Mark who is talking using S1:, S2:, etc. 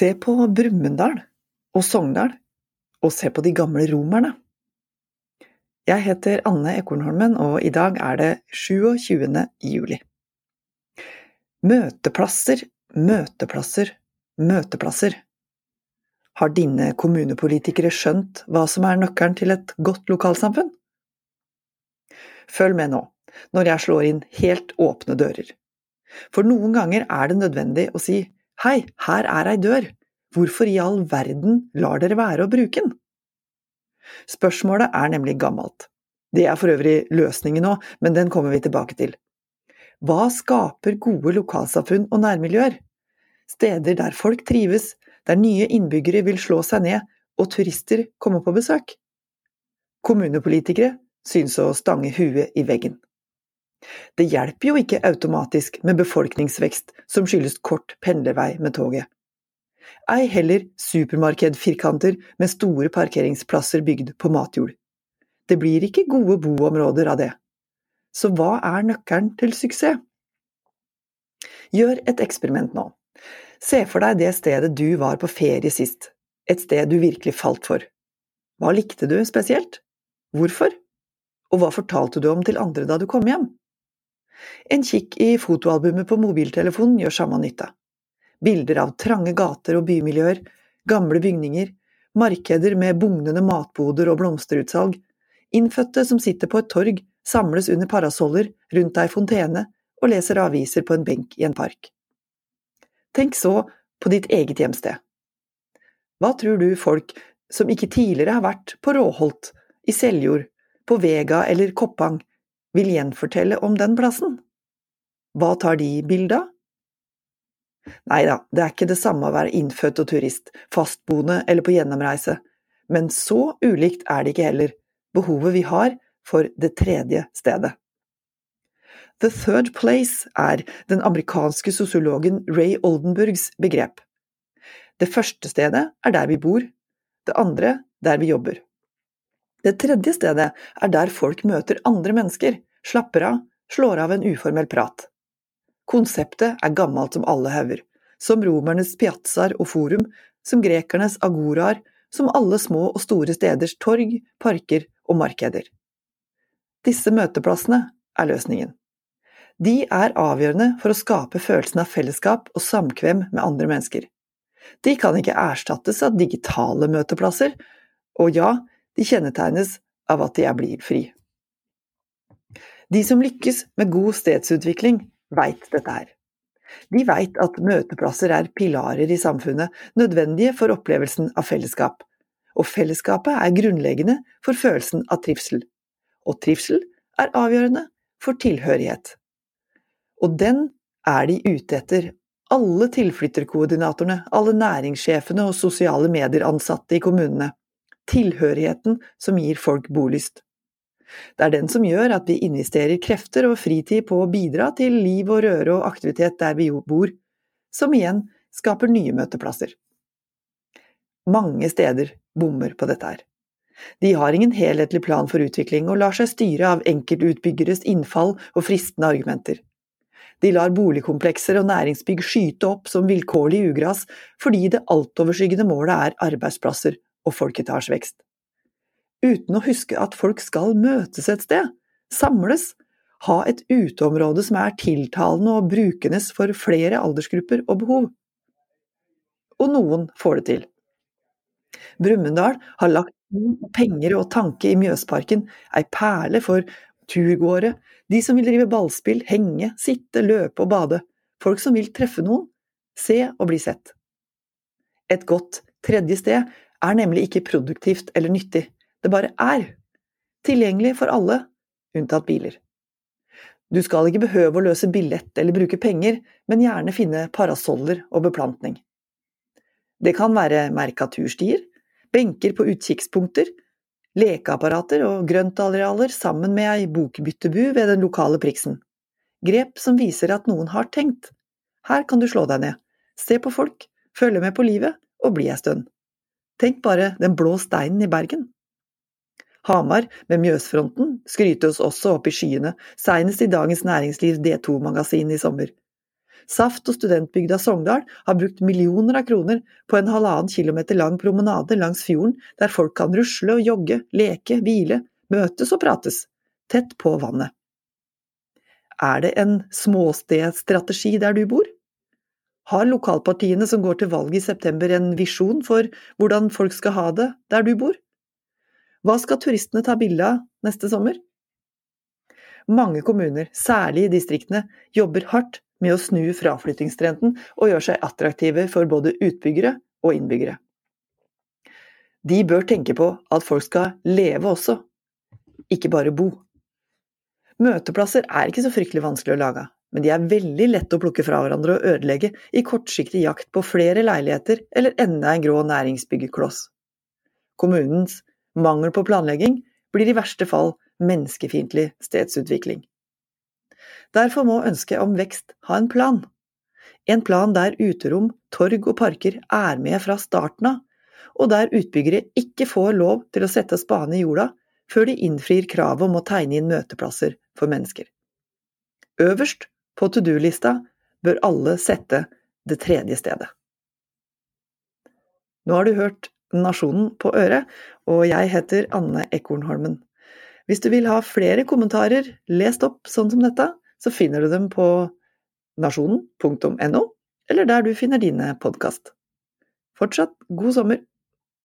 S1: Se på Brumunddal og Sogndal, og se på de gamle romerne. Jeg heter Anne Ekornholmen, og i dag er det 27. juli. Møteplasser, møteplasser, møteplasser. Har dine kommunepolitikere skjønt hva som er nøkkelen til et godt lokalsamfunn? Følg med nå, når jeg slår inn helt åpne dører. For noen ganger er det nødvendig å si hei, her er ei dør, hvorfor i all verden lar dere være å bruke den? Spørsmålet er nemlig gammelt. Det er for øvrig løsningen nå, men den kommer vi tilbake til. Hva skaper gode lokalsamfunn og nærmiljøer? Steder der folk trives, der nye innbyggere vil slå seg ned og turister kommer på besøk? Kommunepolitikere synes å stange huet i veggen. Det hjelper jo ikke automatisk med befolkningsvekst som skyldes kort pendlervei med toget. Ei heller supermarkedfirkanter med store parkeringsplasser bygd på matjord. Det blir ikke gode boområder av det. Så hva er nøkkelen til suksess? Gjør et eksperiment nå. Se for deg det stedet du var på ferie sist, et sted du virkelig falt for. Hva likte du spesielt? Hvorfor? Og hva fortalte du om til andre da du kom hjem? En kikk i fotoalbumet på mobiltelefonen gjør samme nytte. Bilder av trange gater og bymiljøer, gamle bygninger, markeder med bugnende matboder og blomsterutsalg, innfødte som sitter på et torg, samles under parasoller rundt ei fontene og leser aviser på en benk i en park. Tenk så på ditt eget hjemsted. Hva tror du folk som ikke tidligere har vært på Råholt, i Seljord, på Vega eller Koppang, vil gjenfortelle om den plassen. Hva tar de bilde av? Nei da, det er ikke det samme å være innfødt og turist, fastboende eller på gjennomreise, men så ulikt er det ikke heller, behovet vi har for det tredje stedet. The third place er den amerikanske sosiologen Ray Oldenburgs begrep. Det første stedet er der vi bor, det andre der vi jobber. Det tredje stedet er der folk møter andre mennesker, slapper av, slår av en uformell prat. Konseptet er gammelt som alle hauger, som romernes piazzaer og forum, som grekernes agoraer, som alle små og store steders torg, parker og markeder. Disse møteplassene er løsningen. De er avgjørende for å skape følelsen av fellesskap og samkvem med andre mennesker. De kan ikke erstattes av digitale møteplasser, og ja, de kjennetegnes av at de er blidfri. De som lykkes med god stedsutvikling, veit dette her. De veit at møteplasser er pilarer i samfunnet, nødvendige for opplevelsen av fellesskap. Og fellesskapet er grunnleggende for følelsen av trivsel. Og trivsel er avgjørende for tilhørighet. Og den er de ute etter, alle tilflytterkoordinatorene, alle næringssjefene og sosiale medier-ansatte i kommunene tilhørigheten som gir folk bolyst. Det er den som gjør at vi investerer krefter og fritid på å bidra til liv og røre og aktivitet der vi bor, som igjen skaper nye møteplasser. Mange steder bommer på dette her. De har ingen helhetlig plan for utvikling og lar seg styre av enkeltutbyggeres innfall og fristende argumenter. De lar boligkomplekser og næringsbygg skyte opp som vilkårlig ugras fordi det altoverskyggende målet er arbeidsplasser og folketallsvekst. Uten å huske at folk skal møtes et sted, samles, ha et uteområde som er tiltalende og brukendes for flere aldersgrupper og behov. Og noen får det til. Brumunddal har lagt penger og tanke i Mjøsparken, ei perle for turgåere, de som vil drive ballspill, henge, sitte, løpe og bade, folk som vil treffe noen, se og bli sett. Et godt tredje sted er nemlig ikke produktivt eller nyttig, det bare er. Tilgjengelig for alle, unntatt biler. Du skal ikke behøve å løse billett eller bruke penger, men gjerne finne parasoller og beplantning. Det kan være merkaturstier, benker på utkikkspunkter, lekeapparater og grøntarealer sammen med ei bokbyttebu ved den lokale priksen. Grep som viser at noen har tenkt. Her kan du slå deg ned, se på folk, følge med på livet og bli ei stund. Tenk bare den blå steinen i Bergen. Hamar, med Mjøsfronten, skrytes også opp i skyene, senest i Dagens Næringsliv D2-magasin i sommer. Saft og studentbygda Sogndal har brukt millioner av kroner på en halvannen kilometer lang promenade langs fjorden der folk kan rusle og jogge, leke, hvile, møtes og prates, tett på vannet. Er det en småstedstrategi der du bor? Har lokalpartiene som går til valg i september en visjon for hvordan folk skal ha det der du bor? Hva skal turistene ta bilde av neste sommer? Mange kommuner, særlig i distriktene, jobber hardt med å snu fraflyttingstrenden og gjøre seg attraktive for både utbyggere og innbyggere. De bør tenke på at folk skal leve også, ikke bare bo. Møteplasser er ikke så fryktelig vanskelig å lage, men de er veldig lette å plukke fra hverandre og ødelegge i kortsiktig jakt på flere leiligheter eller enda en grå næringsbyggekloss. Kommunens mangel på planlegging blir i verste fall menneskefiendtlig stedsutvikling. Derfor må ønsket om vekst ha en plan. En plan der uterom, torg og parker er med fra starten av, og der utbyggere ikke får lov til å sette spaden i jorda før de innfrir kravet om å tegne inn møteplasser for mennesker. Øverst på to do-lista bør alle sette det tredje stedet. Nå har du hørt Nasjonen på øret, og jeg heter Anne Ekornholmen. Hvis du vil ha flere kommentarer lest opp sånn som dette, så finner du dem på nasjonen.no, eller der du finner dine podkast. Fortsatt god sommer!